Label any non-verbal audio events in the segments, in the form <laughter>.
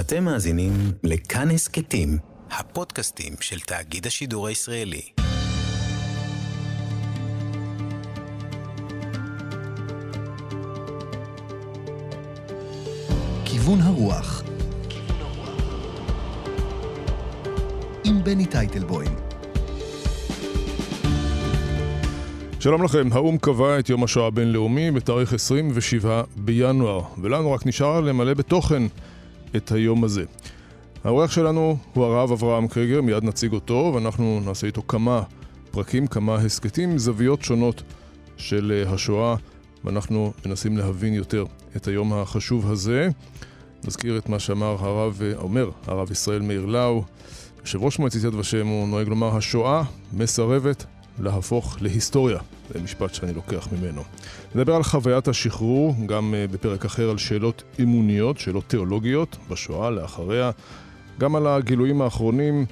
אתם מאזינים לכאן הסכתים, הפודקאסטים של תאגיד השידור הישראלי. כיוון הרוח עם בני טייטלבוים שלום לכם, האו"ם קבע את יום השואה הבינלאומי בתאריך 27 בינואר, ולנו רק נשאר למלא בתוכן את היום הזה. האורח שלנו הוא הרב אברהם קריגר, מיד נציג אותו, ואנחנו נעשה איתו כמה פרקים, כמה הסכתים, זוויות שונות של אה, השואה, ואנחנו מנסים להבין יותר את היום החשוב הזה. נזכיר את מה שאמר הרב, אה, אומר הרב ישראל מאיר לאו, יושב ראש מועצת יד ושם, הוא נוהג לומר, השואה מסרבת להפוך להיסטוריה. זה משפט שאני לוקח ממנו. נדבר על חוויית השחרור, גם אה, בפרק אחר על שאלות אמוניות, שאלות תיאולוגיות, בשואה, לאחריה. גם על הגילויים האחרונים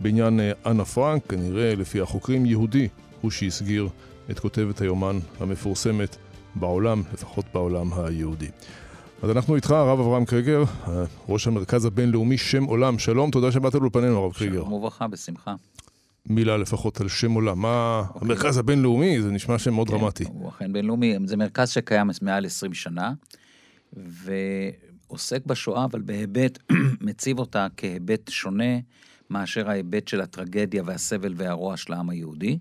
בעניין אה, אנה פרנק, כנראה לפי החוקרים יהודי הוא שהסגיר את כותבת היומן המפורסמת בעולם, לפחות בעולם היהודי. אז אנחנו איתך, הרב אברהם קריגר, ראש המרכז הבינלאומי שם עולם. שלום, תודה שבאת לאולפנינו, הרב קריגר. שלום וברכה, בשמחה. מילה לפחות על שם עולם. מה... Okay. אוקיי. המרכז הבינלאומי, זה נשמע שם מאוד כן, דרמטי. הוא אכן בינלאומי, זה מרכז שקיים מעל 20 שנה, ועוסק בשואה, אבל בהיבט, <clears throat> מציב אותה כהיבט שונה מאשר ההיבט של הטרגדיה והסבל והרוע של העם היהודי,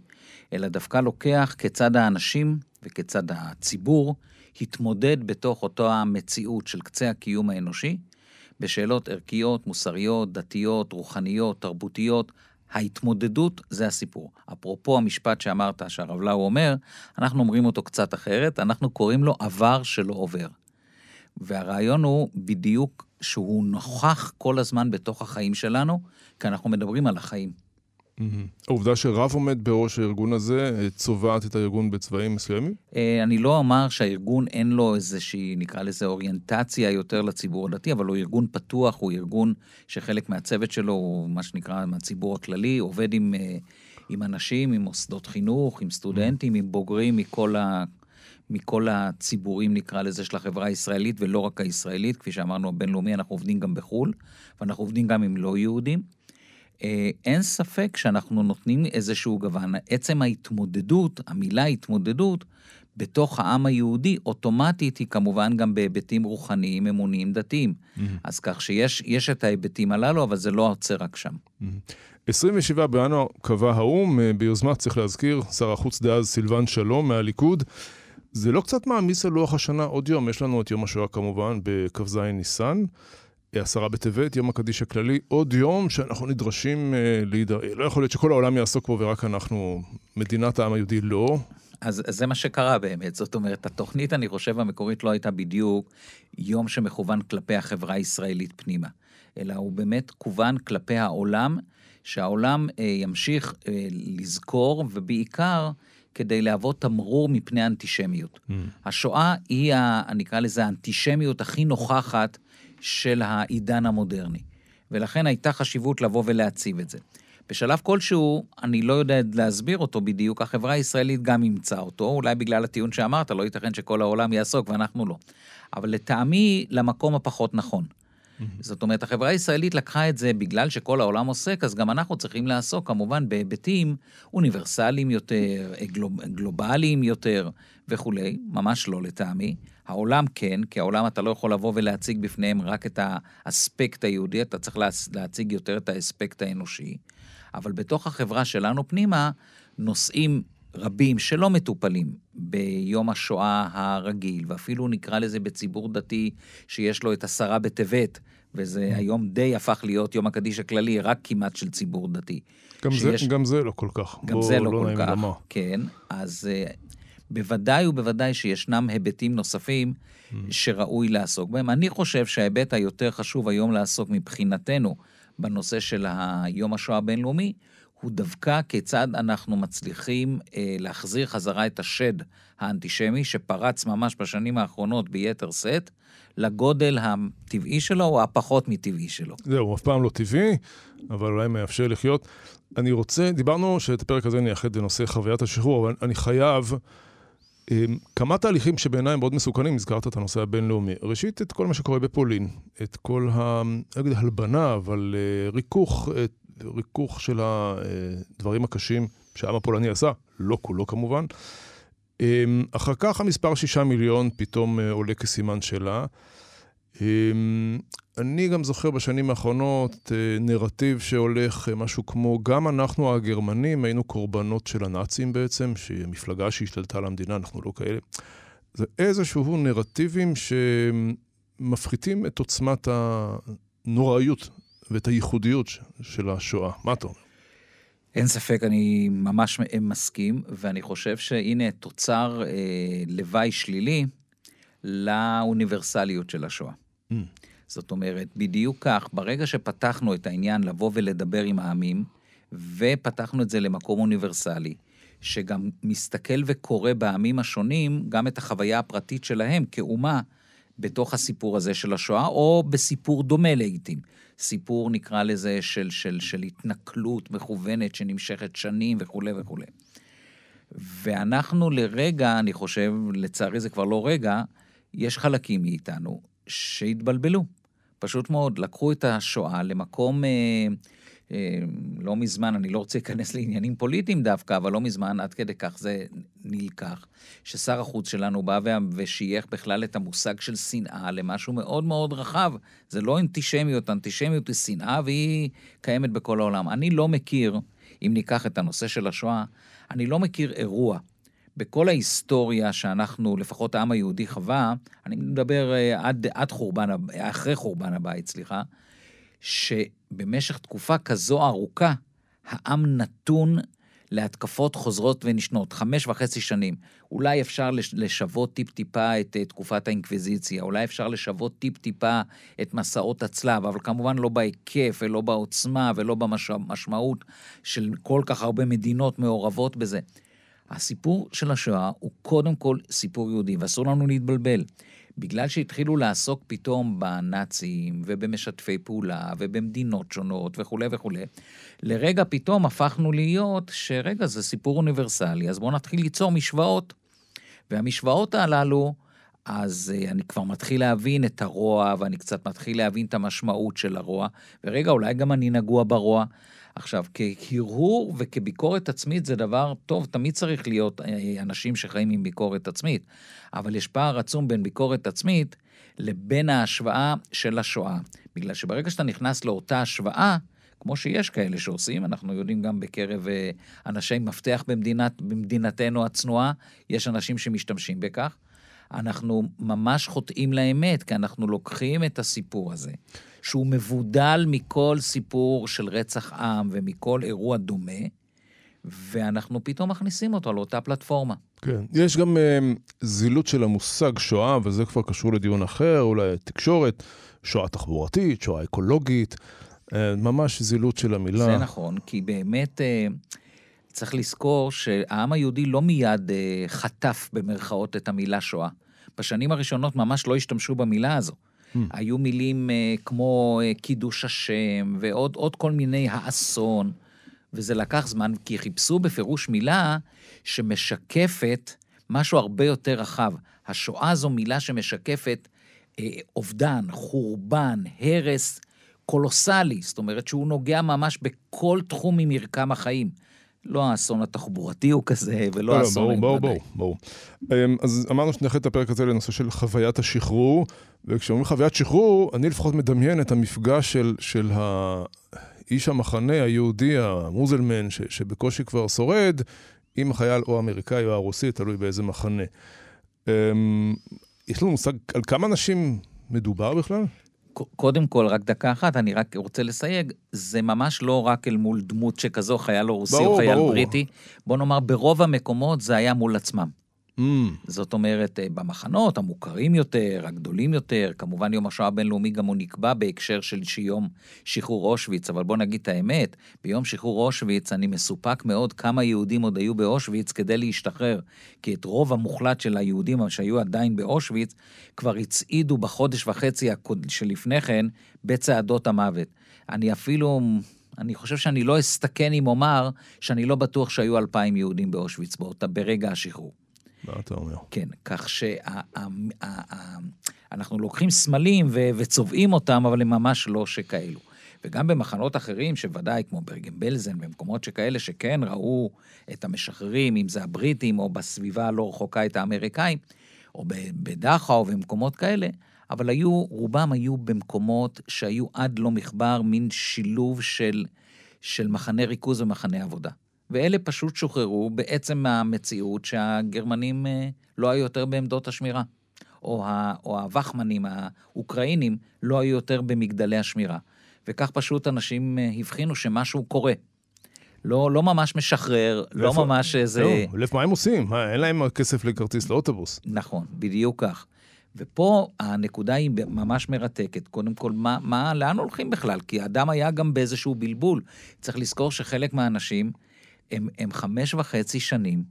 אלא דווקא לוקח כיצד האנשים וכיצד הציבור התמודד בתוך אותה המציאות של קצה הקיום האנושי, בשאלות ערכיות, מוסריות, דתיות, רוחניות, תרבותיות, ההתמודדות זה הסיפור. אפרופו המשפט שאמרת, שהרב לאו אומר, אנחנו אומרים אותו קצת אחרת, אנחנו קוראים לו עבר שלא עובר. והרעיון הוא בדיוק שהוא נוכח כל הזמן בתוך החיים שלנו, כי אנחנו מדברים על החיים. העובדה שרב עומד בראש הארגון הזה אה, צובעת את הארגון בצבעים מסוימים? אה, אני לא אומר שהארגון אין לו איזושהי, נקרא לזה אוריינטציה יותר לציבור הדתי, אבל הוא ארגון פתוח, הוא ארגון שחלק מהצוות שלו הוא מה שנקרא מהציבור הכללי, עובד עם, אה, עם אנשים, עם מוסדות חינוך, עם סטודנטים, עם בוגרים מכל ה... מכל הציבורים, נקרא לזה, של החברה הישראלית, ולא רק הישראלית, כפי שאמרנו, הבינלאומי, אנחנו עובדים גם בחו"ל, ואנחנו עובדים גם עם לא יהודים. אה, אין ספק שאנחנו נותנים איזשהו גוון. עצם ההתמודדות, המילה התמודדות, בתוך העם היהודי, אוטומטית היא כמובן גם בהיבטים רוחניים, אמוניים, דתיים. Mm-hmm. אז כך שיש את ההיבטים הללו, אבל זה לא עוצר רק שם. Mm-hmm. 27 בינואר קבע האו"ם, אה, ביוזמת, צריך להזכיר, שר החוץ דאז סילבן שלום מהליכוד. זה לא קצת מעמיס על לוח השנה עוד יום, יש לנו את יום השואה כמובן בכ"ז ניסן. עשרה בטבת, יום הקדיש הכללי, עוד יום שאנחנו נדרשים אה, להידר... לא יכול להיות שכל העולם יעסוק בו ורק אנחנו, מדינת העם היהודי לא. אז, אז זה מה שקרה באמת, זאת אומרת, התוכנית, אני חושב, המקורית לא הייתה בדיוק יום שמכוון כלפי החברה הישראלית פנימה, אלא הוא באמת כוון כלפי העולם, שהעולם אה, ימשיך אה, לזכור, ובעיקר, כדי להוות תמרור מפני האנטישמיות. Mm. השואה היא, ה, נקרא לזה, האנטישמיות הכי נוכחת של העידן המודרני. ולכן הייתה חשיבות לבוא ולהציב את זה. בשלב כלשהו, אני לא יודע להסביר אותו בדיוק, החברה הישראלית גם אימצה אותו, אולי בגלל הטיעון שאמרת, לא ייתכן שכל העולם יעסוק ואנחנו לא. אבל לטעמי, למקום הפחות נכון. Mm-hmm. זאת אומרת, החברה הישראלית לקחה את זה בגלל שכל העולם עוסק, אז גם אנחנו צריכים לעסוק כמובן בהיבטים אוניברסליים יותר, גלובליים יותר וכולי, ממש לא לטעמי. העולם כן, כי העולם אתה לא יכול לבוא ולהציג בפניהם רק את האספקט היהודי, אתה צריך להציג יותר את האספקט האנושי. אבל בתוך החברה שלנו פנימה, נושאים רבים שלא מטופלים ביום השואה הרגיל, ואפילו נקרא לזה בציבור דתי שיש לו את עשרה בטבת, וזה mm. היום די הפך להיות יום הקדיש הכללי, רק כמעט של ציבור דתי. גם, שיש... זה, גם זה לא כל כך. גם זה לא, לא כל כך, למה. כן. אז אה, בוודאי ובוודאי שישנם היבטים נוספים mm. שראוי לעסוק בהם. אני חושב שההיבט היותר חשוב היום לעסוק מבחינתנו בנושא של יום השואה הבינלאומי, הוא דווקא כיצד אנחנו מצליחים אה, להחזיר חזרה את השד האנטישמי שפרץ ממש בשנים האחרונות ביתר שאת, לגודל הטבעי שלו או הפחות מטבעי שלו. זהו, אף פעם לא טבעי, אבל אולי מאפשר לחיות. אני רוצה, דיברנו שאת הפרק הזה נייחד לנושא חוויית השחרור, אבל אני חייב אמ, כמה תהליכים שבעיניי מאוד מסוכנים, הזכרת את הנושא הבינלאומי. ראשית, את כל מה שקורה בפולין, את כל ה... לא אגיד הלבנה, אבל uh, ריכוך, uh, ריכוך של הדברים הקשים שהעם הפולני עשה, לא כולו כמובן. Um, אחר כך המספר שישה מיליון פתאום uh, עולה כסימן שאלה. Um, אני גם זוכר בשנים האחרונות אה, נרטיב שהולך אה, משהו כמו, גם אנחנו הגרמנים היינו קורבנות של הנאצים בעצם, שהיא המפלגה שהשתלטה על המדינה, אנחנו לא כאלה. זה איזשהו נרטיבים שמפחיתים את עוצמת הנוראיות ואת הייחודיות של השואה. מה אתה אומר? אין ספק, אני ממש מסכים, ואני חושב שהנה תוצר אה, לוואי שלילי לאוניברסליות של השואה. Mm. זאת אומרת, בדיוק כך, ברגע שפתחנו את העניין לבוא ולדבר עם העמים, ופתחנו את זה למקום אוניברסלי, שגם מסתכל וקורא בעמים השונים גם את החוויה הפרטית שלהם כאומה בתוך הסיפור הזה של השואה, או בסיפור דומה לעיתים. סיפור, נקרא לזה, של, של, של התנכלות מכוונת שנמשכת שנים וכולי וכולי. ואנחנו לרגע, אני חושב, לצערי זה כבר לא רגע, יש חלקים מאיתנו שהתבלבלו. פשוט מאוד, לקחו את השואה למקום, אה, לא מזמן, אני לא רוצה להיכנס לעניינים פוליטיים דווקא, אבל לא מזמן, עד כדי כך זה נלקח, ששר החוץ שלנו בא ושייך בכלל את המושג של שנאה למשהו מאוד מאוד רחב. זה לא אנטישמיות, אנטישמיות היא שנאה והיא קיימת בכל העולם. אני לא מכיר, אם ניקח את הנושא של השואה, אני לא מכיר אירוע בכל ההיסטוריה שאנחנו, לפחות העם היהודי חווה, אני מדבר אה, עד, עד חורבן, אחרי חורבן הבית, סליחה, שבמשך תקופה כזו ארוכה, העם נתון להתקפות חוזרות ונשנות, חמש וחצי שנים. אולי אפשר לשוות טיפ-טיפה את תקופת האינקוויזיציה, אולי אפשר לשוות טיפ-טיפה את מסעות הצלב, אבל כמובן לא בהיקף ולא בעוצמה ולא במשמעות של כל כך הרבה מדינות מעורבות בזה. הסיפור של השואה הוא קודם כל סיפור יהודי, ואסור לנו להתבלבל. בגלל שהתחילו לעסוק פתאום בנאצים ובמשתפי פעולה ובמדינות שונות וכולי וכולי, לרגע פתאום הפכנו להיות שרגע, זה סיפור אוניברסלי, אז בואו נתחיל ליצור משוואות. והמשוואות הללו, אז uh, אני כבר מתחיל להבין את הרוע, ואני קצת מתחיל להבין את המשמעות של הרוע, ורגע, אולי גם אני נגוע ברוע. עכשיו, כהרהור וכביקורת עצמית זה דבר טוב, תמיד צריך להיות אה, אנשים שחיים עם ביקורת עצמית, אבל יש פער עצום בין ביקורת עצמית לבין ההשוואה של השואה. בגלל שברגע שאתה נכנס לאותה השוואה, כמו שיש כאלה שעושים, אנחנו יודעים גם בקרב אה, אנשי מפתח במדינת, במדינתנו הצנועה, יש אנשים שמשתמשים בכך. אנחנו ממש חוטאים לאמת, כי אנחנו לוקחים את הסיפור הזה, שהוא מבודל מכל סיפור של רצח עם ומכל אירוע דומה, ואנחנו פתאום מכניסים אותו לאותה פלטפורמה. כן, יש גם uh, זילות של המושג שואה, וזה כבר קשור לדיון אחר, אולי תקשורת, שואה תחבורתית, שואה אקולוגית, uh, ממש זילות של המילה. זה נכון, כי באמת... Uh, צריך לזכור שהעם היהודי לא מיד uh, חטף במרכאות את המילה שואה. בשנים הראשונות ממש לא השתמשו במילה הזו. Hmm. היו מילים uh, כמו uh, קידוש השם ועוד כל מיני האסון, וזה לקח זמן, כי חיפשו בפירוש מילה שמשקפת משהו הרבה יותר רחב. השואה זו מילה שמשקפת uh, אובדן, חורבן, הרס קולוסלי, זאת אומרת שהוא נוגע ממש בכל תחום ממרקם החיים. לא האסון התחבורתי הוא כזה, ולא האסון... לא, ברור, ברור, ברור. אמ, אז אמרנו שנאחד את הפרק הזה לנושא של חוויית השחרור, וכשאומרים חוויית שחרור, אני לפחות מדמיין את המפגש של, של האיש המחנה היהודי, המוזלמן, ש, שבקושי כבר שורד, עם החייל או האמריקאי או הרוסי, תלוי באיזה מחנה. אמ, יש לנו מושג על כמה אנשים מדובר בכלל? קודם כל, רק דקה אחת, אני רק רוצה לסייג, זה ממש לא רק אל מול דמות שכזו, חייל רוסי ברור, או חייל ברור. בריטי. בוא נאמר, ברוב המקומות זה היה מול עצמם. Mm. זאת אומרת, אה, במחנות המוכרים יותר, הגדולים יותר, כמובן יום השואה הבינלאומי גם הוא נקבע בהקשר של יום שחרור אושוויץ, אבל בוא נגיד את האמת, ביום שחרור אושוויץ אני מסופק מאוד כמה יהודים עוד היו באושוויץ כדי להשתחרר, כי את רוב המוחלט של היהודים שהיו עדיין באושוויץ, כבר הצעידו בחודש וחצי שלפני כן בצעדות המוות. אני אפילו... אני חושב שאני לא אסתכן אם אומר שאני לא בטוח שהיו אלפיים יהודים באושוויץ ברגע השחרור. מה אתה אומר? כן, כך שאנחנו לוקחים סמלים וצובעים אותם, אבל הם ממש לא שכאלו. וגם במחנות אחרים, שוודאי, כמו ברגן בלזן, במקומות שכאלה שכן ראו את המשחררים, אם זה הבריטים, או בסביבה הלא רחוקה את האמריקאים, או בדכאו ובמקומות כאלה, אבל היו, רובם היו במקומות שהיו עד לא מכבר מין שילוב של, של מחנה ריכוז ומחנה עבודה. ואלה פשוט שוחררו בעצם מהמציאות שהגרמנים אה, לא היו יותר בעמדות השמירה. או, ה, או הווחמנים האוקראינים לא היו יותר במגדלי השמירה. וכך פשוט אנשים אה, הבחינו שמשהו קורה. לא, לא ממש משחרר, לא ואיפה, ממש איזה... לא, לב, מה הם עושים? מה, אין להם כסף לכרטיס לאוטובוס. נכון, בדיוק כך. ופה הנקודה היא ממש מרתקת. קודם כל, מה, מה, לאן הולכים בכלל? כי האדם היה גם באיזשהו בלבול. צריך לזכור שחלק מהאנשים הם, הם חמש וחצי שנים,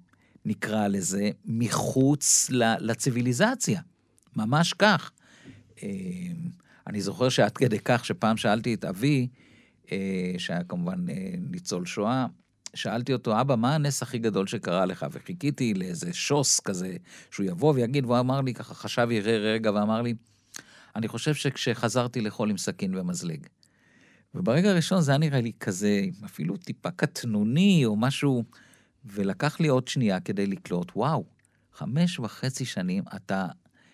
נקרא לזה, מחוץ לציוויליזציה. ממש כך. אה, אני זוכר שעד כדי כך שפעם שאלתי את אבי, אה, שהיה כמובן אה, ניצול שואה, שאלתי אותו, אבא, מה הנס הכי גדול שקרה לך? וחיכיתי לאיזה שוס כזה, שהוא יבוא ויגיד, והוא אמר לי, ככה חשב יראה רגע ואמר לי, אני חושב שכשחזרתי לאכול עם סכין ומזלג. וברגע הראשון זה היה נראה לי כזה, אפילו טיפה קטנוני או משהו, ולקח לי עוד שנייה כדי לקלוט, וואו, חמש וחצי שנים אתה,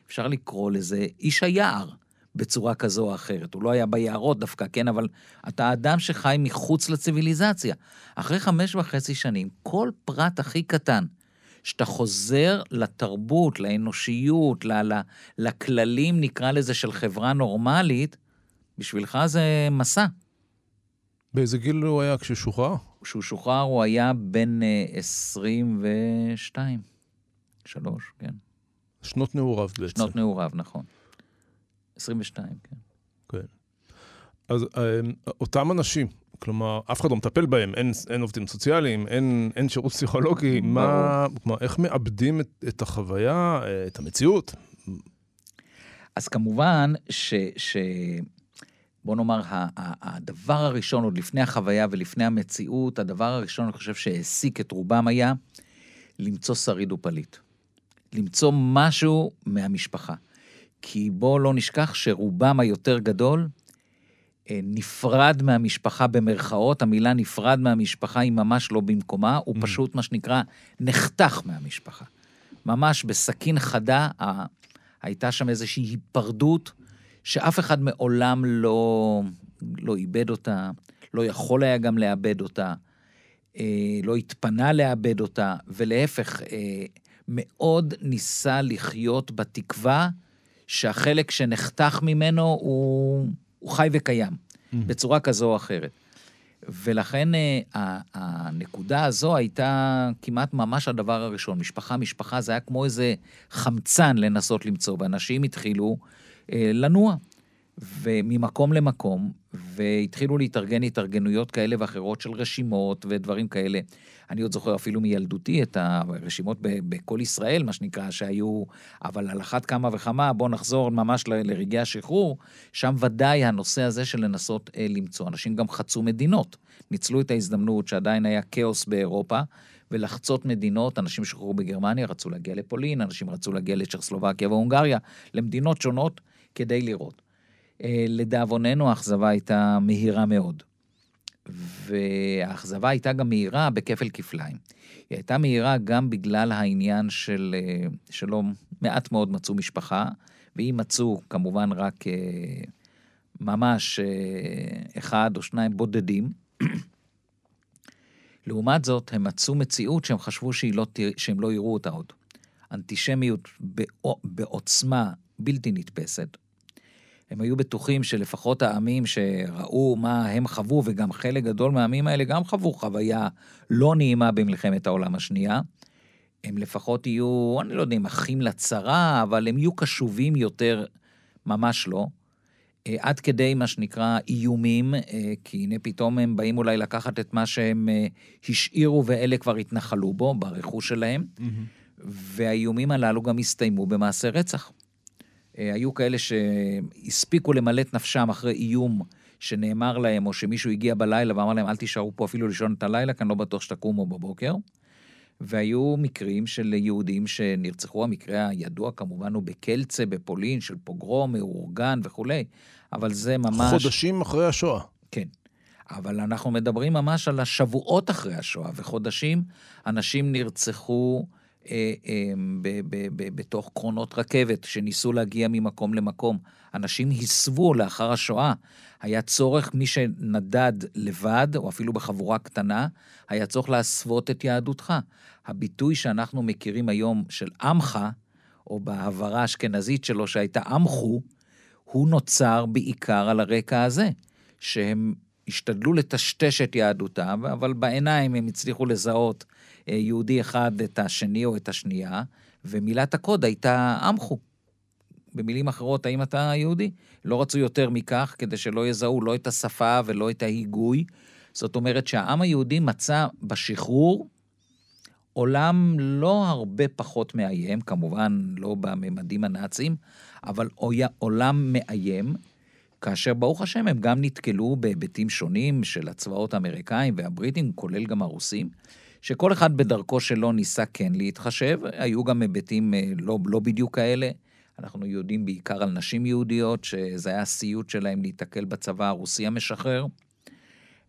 אפשר לקרוא לזה איש היער. בצורה כזו או אחרת. הוא לא היה ביערות דווקא, כן, אבל אתה אדם שחי מחוץ לציוויליזציה. אחרי חמש וחצי שנים, כל פרט הכי קטן, שאתה חוזר לתרבות, לאנושיות, ל- ל- לכללים, נקרא לזה, של חברה נורמלית, בשבילך זה מסע. באיזה גיל הוא היה כששוחרר? כשהוא שוחרר הוא היה בן 22, אה, 3, כן. שנות נעוריו בעצם. שנות נעוריו, נכון. 22, כן. כן. אז אה, אותם אנשים, כלומר, אף אחד לא מטפל בהם, אין, אין עובדים סוציאליים, אין, אין שירות פסיכולוגי, מה, כלומר, איך מאבדים את, את החוויה, אה, את המציאות? אז כמובן ש... ש... בוא נאמר, הדבר הראשון, עוד לפני החוויה ולפני המציאות, הדבר הראשון, אני חושב שהעסיק את רובם היה למצוא שריד ופליט. למצוא משהו מהמשפחה. כי בואו לא נשכח שרובם היותר גדול אה, נפרד מהמשפחה במרכאות, המילה נפרד מהמשפחה היא ממש לא במקומה, הוא mm. פשוט מה שנקרא נחתך מהמשפחה. ממש בסכין חדה, הייתה שם איזושהי היפרדות שאף אחד מעולם לא, לא איבד אותה, לא יכול היה גם לאבד אותה, אה, לא התפנה לאבד אותה, ולהפך, אה, מאוד ניסה לחיות בתקווה שהחלק שנחתך ממנו הוא, הוא חי וקיים, mm-hmm. בצורה כזו או אחרת. ולכן אה, הנקודה הזו הייתה כמעט ממש הדבר הראשון. משפחה, משפחה, זה היה כמו איזה חמצן לנסות למצוא, ואנשים התחילו לנוע. וממקום למקום, והתחילו להתארגן התארגנויות כאלה ואחרות של רשימות ודברים כאלה. אני עוד זוכר אפילו מילדותי את הרשימות בכל ישראל, מה שנקרא, שהיו, אבל על אחת כמה וכמה, בואו נחזור ממש לרגעי השחרור, שם ודאי הנושא הזה של לנסות אה, למצוא. אנשים גם חצו מדינות, ניצלו את ההזדמנות שעדיין היה כאוס באירופה, ולחצות מדינות, אנשים שוחררו בגרמניה, רצו להגיע לפולין, אנשים רצו להגיע לצ'כסלובקיה והונגריה, למדינות שונות, כדי לראות. אה, לדאבוננו האכזבה הייתה מהירה מאוד. והאכזבה הייתה גם מהירה בכפל כפליים. היא הייתה מהירה גם בגלל העניין של, אה, שלא מעט מאוד מצאו משפחה, ואם מצאו כמובן רק אה, ממש אחד או שניים בודדים. <clears throat> לעומת זאת, הם מצאו מציאות שהם חשבו לא, שהם לא יראו אותה עוד. אנטישמיות בעוצמה בלתי נתפסת, הם היו בטוחים שלפחות העמים שראו מה הם חוו, וגם חלק גדול מהעמים האלה גם חוו חוויה לא נעימה במלחמת העולם השנייה, הם לפחות יהיו, אני לא יודע אם אחים לצרה, אבל הם יהיו קשובים יותר, ממש לא. אה, עד כדי מה שנקרא איומים, אה, כי הנה פתאום הם באים אולי לקחת את מה שהם אה, השאירו ואלה כבר התנחלו בו, ברכוש שלהם, mm-hmm. והאיומים הללו גם הסתיימו במעשה רצח. אה, היו כאלה שהספיקו למלא את נפשם אחרי איום שנאמר להם, או שמישהו הגיע בלילה ואמר להם, אל תישארו פה אפילו לישון את הלילה, כי אני לא בטוח שתקומו בבוקר. והיו מקרים של יהודים שנרצחו, המקרה הידוע כמובן הוא בקלצה, בפולין, של פוגרום מאורגן וכולי, אבל זה ממש... חודשים אחרי השואה. כן. אבל אנחנו מדברים ממש על השבועות אחרי השואה, וחודשים אנשים נרצחו בתוך קרונות רכבת, שניסו להגיע ממקום למקום. אנשים הסבו לאחר השואה. היה צורך, מי שנדד לבד, או אפילו בחבורה קטנה, היה צורך להסוות את יהדותך. הביטוי שאנחנו מכירים היום של עמך, או בהעברה האשכנזית שלו שהייתה עמכו, הוא נוצר בעיקר על הרקע הזה, שהם השתדלו לטשטש את יהדותם, אבל בעיניים הם הצליחו לזהות אה, יהודי אחד את השני או את השנייה, ומילת הקוד הייתה עמכו. במילים אחרות, האם אתה יהודי? לא רצו יותר מכך, כדי שלא יזהו לא את השפה ולא את ההיגוי. זאת אומרת שהעם היהודי מצא בשחרור עולם לא הרבה פחות מאיים, כמובן לא בממדים הנאציים, אבל עולם מאיים, כאשר ברוך השם הם גם נתקלו בהיבטים שונים של הצבאות האמריקאים והבריטים, כולל גם הרוסים, שכל אחד בדרכו שלו ניסה כן להתחשב, היו גם היבטים אה, לא, לא בדיוק כאלה. אנחנו יודעים בעיקר על נשים יהודיות, שזה היה הסיוט שלהם להיתקל בצבא הרוסי המשחרר.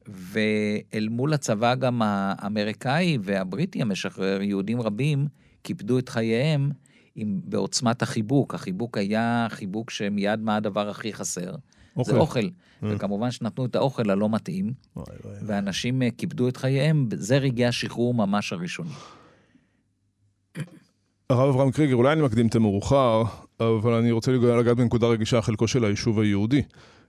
ואל מול הצבא גם האמריקאי והבריטי המשחרר, יהודים רבים קיפדו את חייהם עם, בעוצמת החיבוק. החיבוק היה חיבוק שמיד מה הדבר הכי חסר? אוכל. זה אוכל. Mm. וכמובן שנתנו את האוכל הלא מתאים, וואי, וואי, ואנשים וואי. קיפדו את חייהם, זה רגעי השחרור ממש הראשוני. הרב אברהם קריגר, אולי אני מקדים את המאוחר, אבל אני רוצה לגעת בנקודה רגישה, חלקו של היישוב היהודי.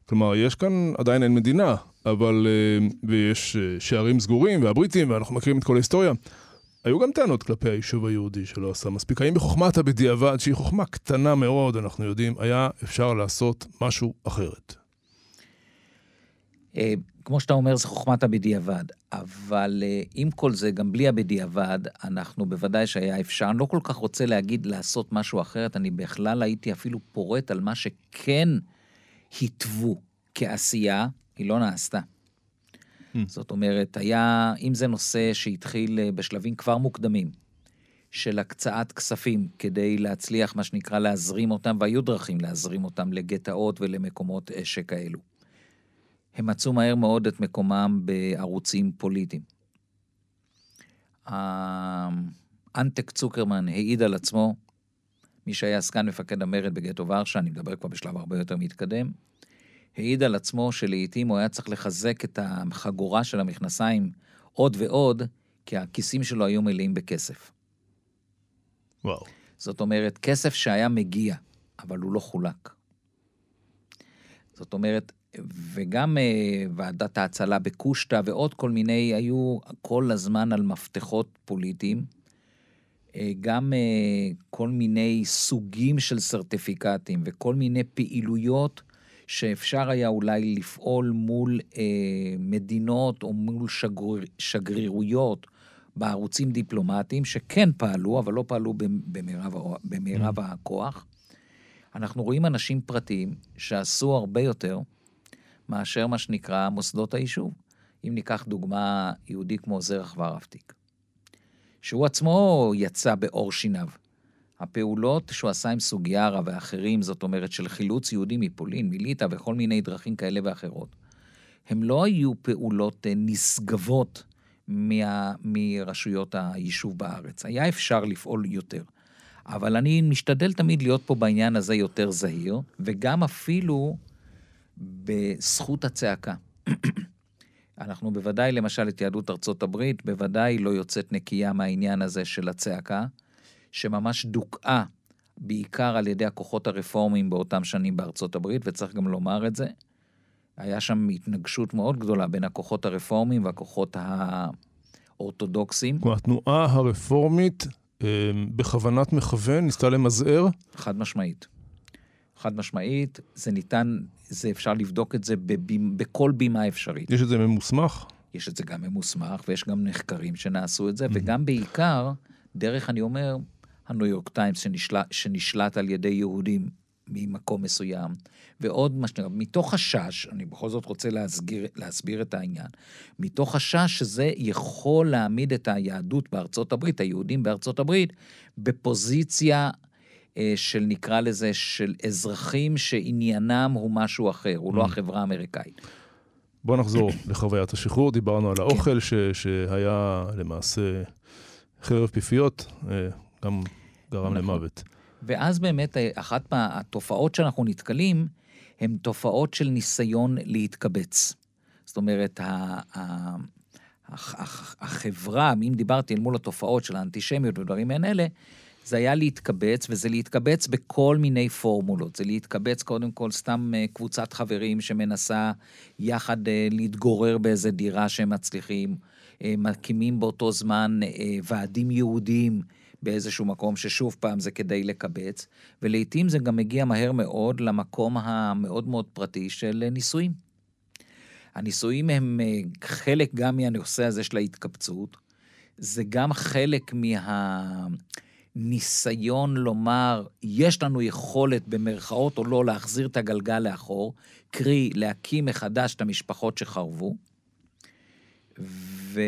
כלומר, יש כאן, עדיין אין מדינה, אבל, אה, ויש אה, שערים סגורים, והבריטים, ואנחנו מכירים את כל ההיסטוריה. היו גם טענות כלפי היישוב היהודי שלא עשה מספיק. האם בחוכמת הבדיעבד, שהיא חוכמה קטנה מאוד, אנחנו יודעים, היה אפשר לעשות משהו אחרת? אה, כמו שאתה אומר, זה חוכמת הבדיעבד, אבל עם כל זה, גם בלי הבדיעבד, אנחנו בוודאי שהיה אפשר. אני לא כל כך רוצה להגיד לעשות משהו אחרת, אני בכלל הייתי אפילו פורט על מה שכן התוו כעשייה, היא לא נעשתה. Mm. זאת אומרת, היה, אם זה נושא שהתחיל אה, בשלבים כבר מוקדמים, של הקצאת כספים כדי להצליח, מה שנקרא, להזרים אותם, והיו דרכים להזרים אותם לגטאות ולמקומות שכאלו. הם מצאו מהר מאוד את מקומם בערוצים פוליטיים. אנטק צוקרמן העיד על עצמו, מי שהיה סגן מפקד המרד בגטו ורשה, אני מדבר כבר בשלב הרבה יותר מתקדם, העיד על עצמו שלעיתים הוא היה צריך לחזק את החגורה של המכנסיים עוד ועוד, כי הכיסים שלו היו מלאים בכסף. וואו. זאת אומרת, כסף שהיה מגיע, אבל הוא לא חולק. זאת אומרת, וגם uh, ועדת ההצלה בקושטא ועוד כל מיני, היו כל הזמן על מפתחות פוליטיים. Uh, גם uh, כל מיני סוגים של סרטיפיקטים וכל מיני פעילויות שאפשר היה אולי לפעול מול אה, מדינות או מול שגריר, שגרירויות בערוצים דיפלומטיים, שכן פעלו, אבל לא פעלו במרב, במרב mm. הכוח. אנחנו רואים אנשים פרטיים שעשו הרבה יותר מאשר מה שנקרא מוסדות היישוב. אם ניקח דוגמה יהודי כמו זרח ורהפטיג, שהוא עצמו יצא בעור שיניו. הפעולות שהוא עשה עם סוגיארה ואחרים, זאת אומרת של חילוץ יהודים מפולין, מליטא וכל מיני דרכים כאלה ואחרות, הם לא היו פעולות אה, נשגבות מה, מרשויות היישוב בארץ. היה אפשר לפעול יותר. אבל אני משתדל תמיד להיות פה בעניין הזה יותר זהיר, וגם אפילו בזכות הצעקה. <clears throat> אנחנו בוודאי, למשל, את יהדות ארצות הברית, בוודאי לא יוצאת נקייה מהעניין הזה של הצעקה. שממש דוכאה בעיקר על ידי הכוחות הרפורמיים באותם שנים בארצות הברית, וצריך גם לומר את זה. היה שם התנגשות מאוד גדולה בין הכוחות הרפורמיים והכוחות האורתודוקסיים. כלומר, התנועה הרפורמית אה, בכוונת מכוון ניסתה למזער? חד משמעית. חד משמעית, זה ניתן, זה אפשר לבדוק את זה בבימ, בכל בימה אפשרית. יש את זה ממוסמך? יש את זה גם ממוסמך, ויש גם נחקרים שנעשו את זה, mm-hmm. וגם בעיקר, דרך, אני אומר, הניו יורק טיימס שנשלט, שנשלט על ידי יהודים ממקום מסוים, ועוד מה שנראה, מתוך חשש, אני בכל זאת רוצה להסגיר, להסביר את העניין, מתוך חשש שזה יכול להעמיד את היהדות בארצות הברית, היהודים בארצות הברית, בפוזיציה של נקרא לזה, של אזרחים שעניינם הוא משהו אחר, הוא לא Mm. החברה האמריקאית. בוא נחזור <coughs> לחוויית השחרור, דיברנו כן. על האוכל ש, שהיה למעשה חרב פיפיות, אה, גם גרם נכון. למוות. ואז באמת אה, אחת מהתופעות שאנחנו נתקלים, הן תופעות של ניסיון להתקבץ. זאת אומרת, החברה, אם דיברתי אל מול התופעות של האנטישמיות ודברים מעין אלה, זה היה להתקבץ, וזה להתקבץ בכל מיני פורמולות. זה להתקבץ קודם כל סתם אה, קבוצת חברים שמנסה יחד אה, להתגורר באיזה דירה שהם מצליחים, אה, מקימים באותו זמן ועדים יהודיים באיזשהו מקום, ששוב פעם זה כדי לקבץ, ולעיתים זה גם מגיע מהר מאוד למקום המאוד מאוד פרטי של נישואים. הנישואים הם חלק גם מהנושא הזה של ההתקבצות, זה גם חלק מהניסיון לומר, יש לנו יכולת במרכאות או לא להחזיר את הגלגל לאחור, קרי להקים מחדש את המשפחות שחרבו. ו...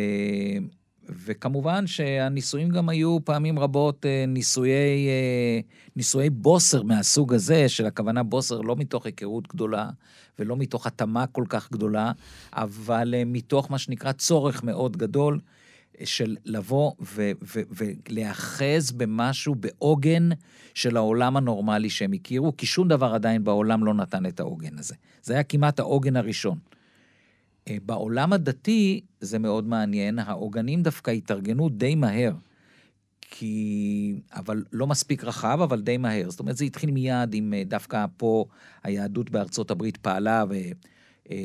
וכמובן שהנישואים גם היו פעמים רבות אה, נישואי, אה, נישואי בוסר מהסוג הזה, של הכוונה בוסר לא מתוך היכרות גדולה ולא מתוך התאמה כל כך גדולה, אבל אה, מתוך מה שנקרא צורך מאוד גדול של לבוא ו- ו- ולהיאחז במשהו, בעוגן של העולם הנורמלי שהם הכירו, כי שום דבר עדיין בעולם לא נתן את העוגן הזה. זה היה כמעט העוגן הראשון. אה, בעולם הדתי זה מאוד מעניין, העוגנים דווקא התארגנו די מהר. כי... אבל לא מספיק רחב, אבל די מהר. זאת אומרת, זה התחיל מיד עם אה, דווקא פה היהדות בארצות הברית פעלה, והרב אה,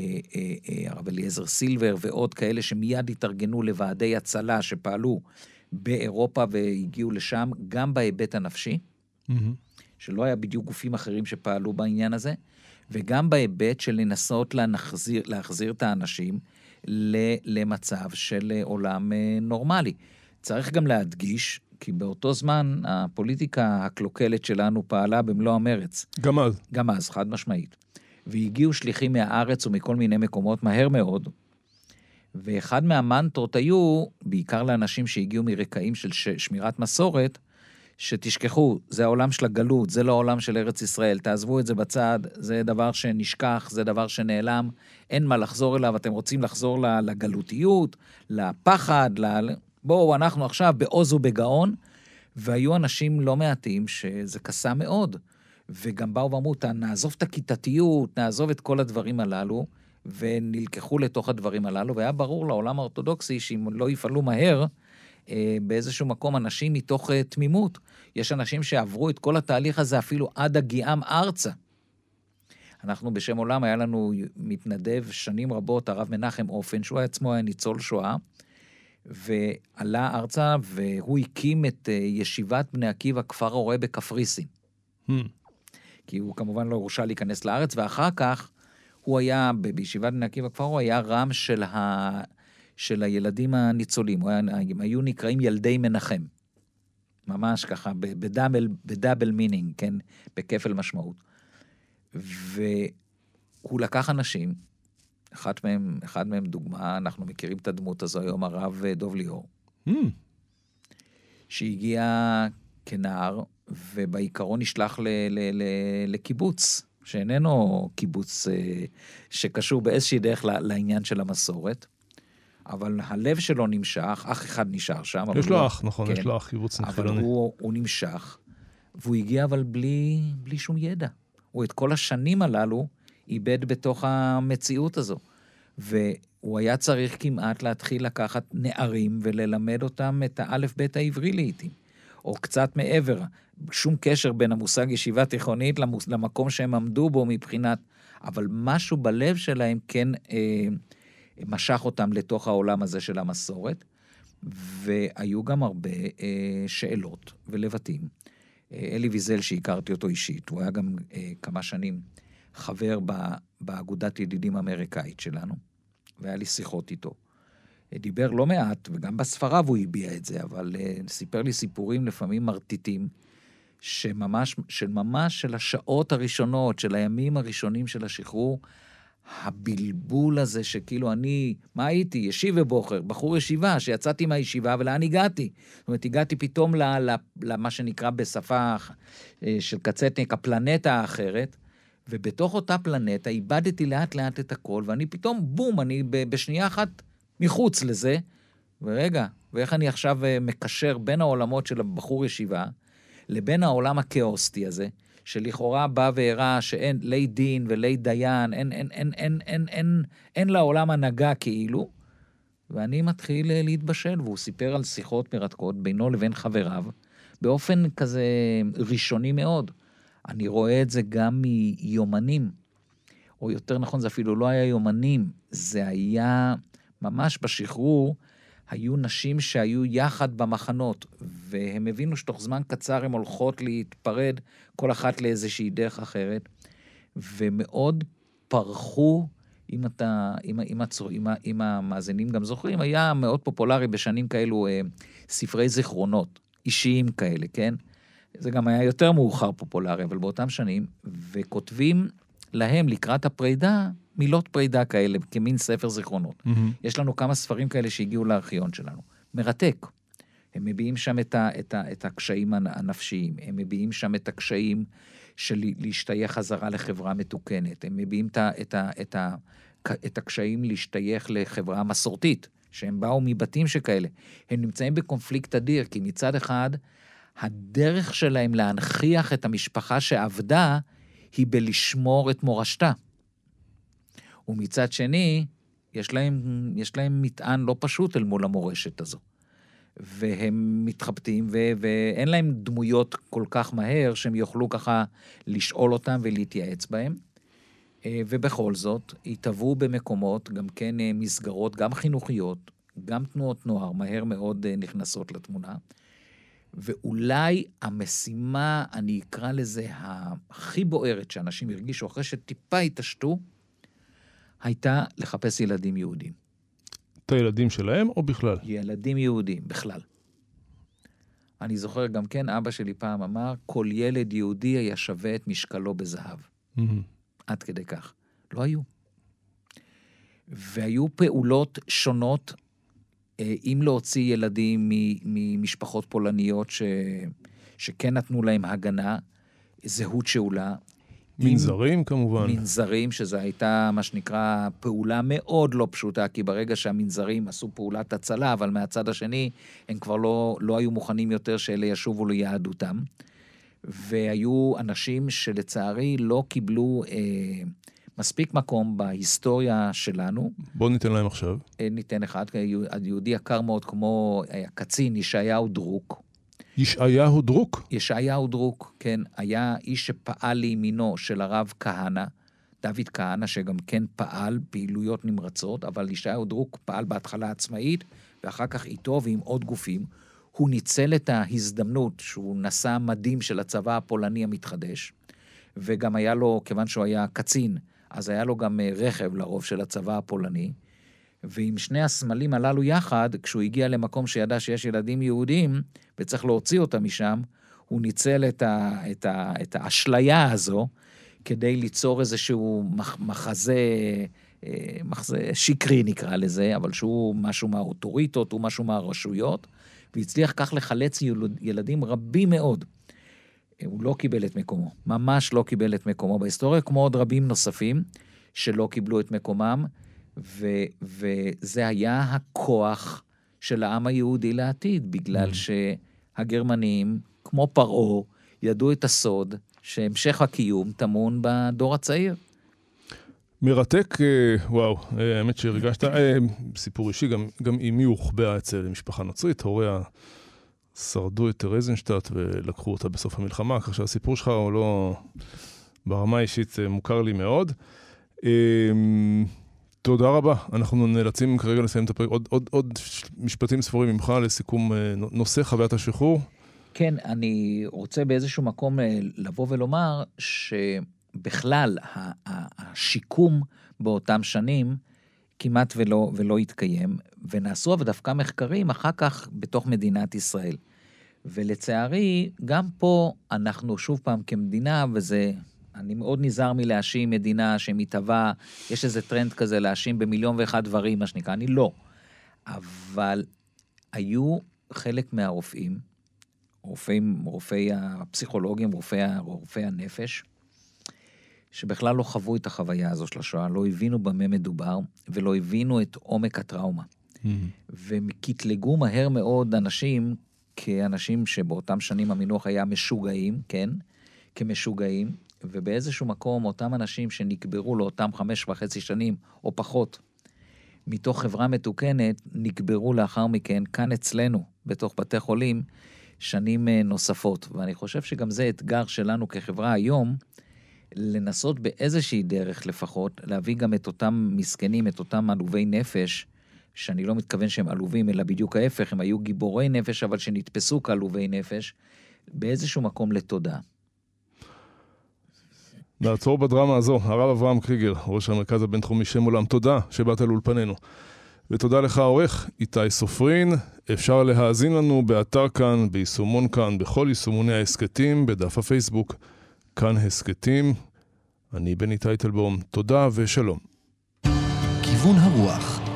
אליעזר סילבר ועוד כאלה שמיד התארגנו לוועדי הצלה שפעלו באירופה והגיעו לשם, גם בהיבט הנפשי. מהמם. שלא היה בדיוק גופים אחרים שפעלו בעניין הזה, וגם בהיבט של לנסות להחזיר, להחזיר את האנשים למצב של אה, עולם אה, נורמלי. צריך גם להדגיש, כי באותו זמן הפוליטיקה הקלוקלת שלנו פעלה במלוא המרץ, גם אז. גם אז, חד משמעית. והגיעו שליחים מהארץ ומכל מיני מקומות מהר מאוד, ואחד מהמנטרות היו, בעיקר לאנשים שהגיעו מרקעים של ש- שמירת מסורת, שתשכחו, זה העולם של הגלות, זה לא העולם של ארץ ישראל, תעזבו את זה בצד, זה דבר שנשכח, זה דבר שנעלם, אין מה לחזור אליו, אתם רוצים לחזור לגלותיות, לפחד, ל... בואו, אנחנו עכשיו בעוז ובגאון, והיו אנשים לא מעטים שזה קסם מאוד, וגם באו ואמרו, "ת- נעזוב את הכיתתיות, נעזוב את כל הדברים הללו, ונלקחו לתוך הדברים הללו, והיה ברור לעולם האורתודוקסי שאם לא יפעלו מהר, אה, באיזשהו מקום אנשים מתוך אה, תמימות. יש אנשים שעברו את כל התהליך הזה אפילו עד הגיעם ארצה. אנחנו בשם עולם, היה לנו מתנדב שנים רבות, הרב מנחם אופן, שהוא עצמו היה ניצול שואה, ועלה ארצה והוא הקים את אה, ישיבת בני עקיבא כפר הורה בקפריסין. מהמם. כי הוא כמובן לא הורשה להיכנס לארץ, ואחר כך הוא היה, בישיבת בני עקיבא כפר הרואה היה ר"ם של, ה, של הילדים הניצולים, היה, הם היו נקראים ילדי מנחם. ממש ככה, ב double, ב double meaning, כן? בכפל משמעות. והוא לקח אנשים, אחד מהם, אחד מהם דוגמה, אנחנו מכירים את הדמות הזו היום, הרב אה, דוב ליאור. מהמם. שהגיע כנער, ובעיקרון נשלח ל- ל- ל- לקיבוץ, שאיננו קיבוץ אה, שקשור באיזושהי דרך לעניין של המסורת, אבל הלב שלו נמשך, אח אחד נשאר שם. אבל יש הוא לא- לו אח, נכון, כן. יש לו אח קיבוצניק אבל חילוני. הוא, הוא נמשך, והוא הגיע אבל בלי, בלי שום ידע. הוא את כל השנים הללו איבד בתוך המציאות הזו. והוא היה צריך כמעט להתחיל לקחת נערים וללמד אותם את האלף-בית העברי לעיתים, או קצת מעבר. שום קשר בין המושג ישיבה תיכונית למוס, למקום שהם עמדו בו מבחינת... אבל משהו בלב שלהם כן אה, משך אותם לתוך העולם הזה של המסורת. והיו גם הרבה אה, שאלות ולבטים. אה, אלי ויזל, שהכרתי אותו אישית, הוא היה גם אה, כמה שנים חבר ב, באגודת ידידים האמריקאית שלנו, והיה לי שיחות איתו. דיבר לא מעט, וגם בספריו הוא הביע את זה, אבל אה, סיפר לי סיפורים לפעמים מרטיטים, שממש, של של השעות הראשונות, של הימים הראשונים של השחרור, הבלבול הזה שכאילו אני, מה הייתי? ישיבה בוחר, בחור ישיבה, שיצאתי מהישיבה ולאן הגעתי? זאת אומרת, הגעתי פתאום למה שנקרא בשפה אה, של קצטניק, הפלנטה האחרת, ובתוך אותה פלנטה איבדתי לאט לאט את הכל, ואני פתאום, בום, אני בשנייה אחת מחוץ לזה, ורגע, ואיך אני עכשיו אה, מקשר בין העולמות של הבחור ישיבה לבין העולם הכאוסטי הזה, שלכאורה בא והראה שאין לי דין ולי דיין, אין, אין, אין, אין, אין, אין, אין לעולם הנהגה כאילו, ואני מתחיל אה, להתבשל, והוא סיפר על שיחות מרתקות בינו לבין חבריו, באופן כזה ראשוני מאוד. אני רואה את זה גם מיומנים, או יותר נכון, זה אפילו לא היה יומנים, זה היה ממש בשחרור, היו נשים שהיו יחד במחנות, והם הבינו שתוך זמן קצר הן הולכות להתפרד, כל אחת לאיזושהי דרך אחרת, ומאוד פרחו, אם אתה, אם, אם, הצור, אם, אם המאזינים גם זוכרים, היה מאוד פופולרי בשנים כאלו אה, ספרי זיכרונות, אישיים כאלה, כן? זה גם היה יותר מאוחר פופולרי, אבל באותם שנים, וכותבים להם לקראת הפרידה, מילות פרידה כאלה, כמין ספר זיכרונות. Mm-hmm. יש לנו כמה ספרים כאלה שהגיעו לארכיון שלנו. מרתק. הם מביעים שם את, ה, את, ה, את הקשיים הנפשיים, הם מביעים שם את הקשיים של להשתייך חזרה לחברה מתוקנת, הם מביעים את, ה, את, ה, את, ה, את הקשיים להשתייך לחברה מסורתית, שהם באו מבתים שכאלה. הם נמצאים בקונפליקט אדיר, כי מצד אחד, הדרך שלהם להנכיח את המשפחה שעבדה, היא בלשמור את מורשתה. ומצד שני, יש להם, יש להם מטען לא פשוט אל מול המורשת הזו. והם מתחבטים, ו- ואין להם דמויות כל כך מהר שהם יוכלו ככה לשאול אותם ולהתייעץ בהם. אה, ובכל זאת, התהוו במקומות, גם כן אה, מסגרות, גם חינוכיות, גם תנועות נוער, מהר מאוד אה, נכנסות לתמונה. ואולי המשימה, אני אקרא לזה, הכי בוערת שאנשים הרגישו אחרי שטיפה התעשתו, הייתה לחפש ילדים יהודים. את הילדים שלהם או בכלל? ילדים יהודים, בכלל. אני זוכר גם כן, אבא שלי פעם אמר, כל ילד יהודי היה שווה את משקלו בזהב. Mm-hmm. עד כדי כך. לא היו. והיו פעולות שונות אה, אם להוציא ילדים ממשפחות פולניות ש, שכן נתנו להם הגנה, זהות שאולה. מנזרים כמובן. מנזרים, שזו הייתה מה שנקרא פעולה מאוד לא פשוטה, כי ברגע שהמנזרים עשו פעולת הצלה, אבל מהצד השני הם כבר לא, לא היו מוכנים יותר שאלה ישובו ליהדותם. והיו אנשים שלצערי לא קיבלו אה, מספיק מקום בהיסטוריה שלנו. בוא ניתן להם עכשיו. אה, ניתן אחד, יהודי יקר מאוד כמו הקצין ישעיהו דרוק. ישעיהו דרוק? ישעיהו דרוק, כן. היה איש שפעל לימינו של הרב כהנא, דוד כהנא, שגם כן פעל פעילויות נמרצות, אבל ישעיהו דרוק פעל בהתחלה עצמאית, ואחר כך איתו ועם עוד גופים. הוא ניצל את ההזדמנות שהוא נשא מדים של הצבא הפולני המתחדש, וגם היה לו, כיוון שהוא היה קצין, אז היה לו גם אה, רכב לרוב של הצבא הפולני, ועם שני הסמלים הללו יחד, כשהוא הגיע למקום שידע שיש ילדים יהודים וצריך להוציא אותם משם, הוא ניצל את, ה, את, ה, את האשליה הזו כדי ליצור איזשהו מח, מחזה, אה, מחזה שקרי נקרא לזה, אבל שהוא משהו מהאוטוריטות, הוא משהו מהרשויות, והצליח כך לחלץ ילדים רבים מאוד. הוא לא קיבל את מקומו, ממש לא קיבל את מקומו בהיסטוריה, כמו עוד רבים נוספים שלא קיבלו את מקומם, ו, וזה היה הכוח של העם היהודי לעתיד, בגלל mm. שהגרמנים, כמו פרעה, ידעו את הסוד שהמשך הקיום טמון בדור הצעיר. מרתק, אה, וואו, אה, האמת שהרגשת, אה, סיפור אישי, גם, גם אמי הוחבאה אצל משפחה נוצרית, הוריה שרדו את טרזנשטט ולקחו אותה בסוף המלחמה, כך שהסיפור שלך הוא לא, ברמה האישית מוכר לי מאוד. תודה רבה. אנחנו נאלצים כרגע לסיים את הפרק. עוד, עוד, עוד משפטים ספורים ממך לסיכום נושא חוויית השחרור. כן, אני רוצה באיזשהו מקום לבוא ולומר שבכלל השיקום באותם שנים כמעט ולא, ולא התקיים, ונעשו אבל דווקא מחקרים אחר כך בתוך מדינת ישראל. ולצערי, גם פה אנחנו שוב פעם כמדינה, וזה... אני מאוד נזהר מלהאשים מדינה שמתהווה, יש איזה טרנד כזה להאשים במיליון ואחד דברים, מה שנקרא, אני לא. אבל היו חלק מהרופאים, רופאים, רופאי הפסיכולוגים, רופאי, רופאי הנפש, שבכלל לא חוו את החוויה הזו של השואה, לא הבינו במה מדובר, ולא הבינו את עומק הטראומה. Mm-hmm. וקטלגו מהר מאוד אנשים כאנשים שבאותם שנים המינוח היה משוגעים, כן? כמשוגעים, ובאיזשהו מקום אותם אנשים שנקברו לאותם חמש וחצי שנים או פחות מתוך חברה מתוקנת, נקברו לאחר מכן כאן אצלנו, בתוך בתי חולים, שנים אה, נוספות. ואני חושב שגם זה אתגר שלנו כחברה היום, לנסות באיזושהי דרך לפחות, להביא גם את אותם מסכנים, את אותם עלובי נפש, שאני לא מתכוון שהם עלובים, אלא בדיוק ההפך, הם היו גיבורי נפש, אבל שנתפסו כעלובי נפש, באיזשהו מקום לתודה. נעצור בדרמה הזו. הרב אברהם קריגר, ראש המרכז הבינתחומי שם עולם, תודה שבאת לאולפנינו. ותודה לך העורך, איתי סופרין. אפשר להאזין לנו באתר כאן, ביישומון כאן, בכל יישומוני ההסכתים, בדף הפייסבוק, כאן הסכתים. אני בני טייטלבום, תודה ושלום. כיוון הרוח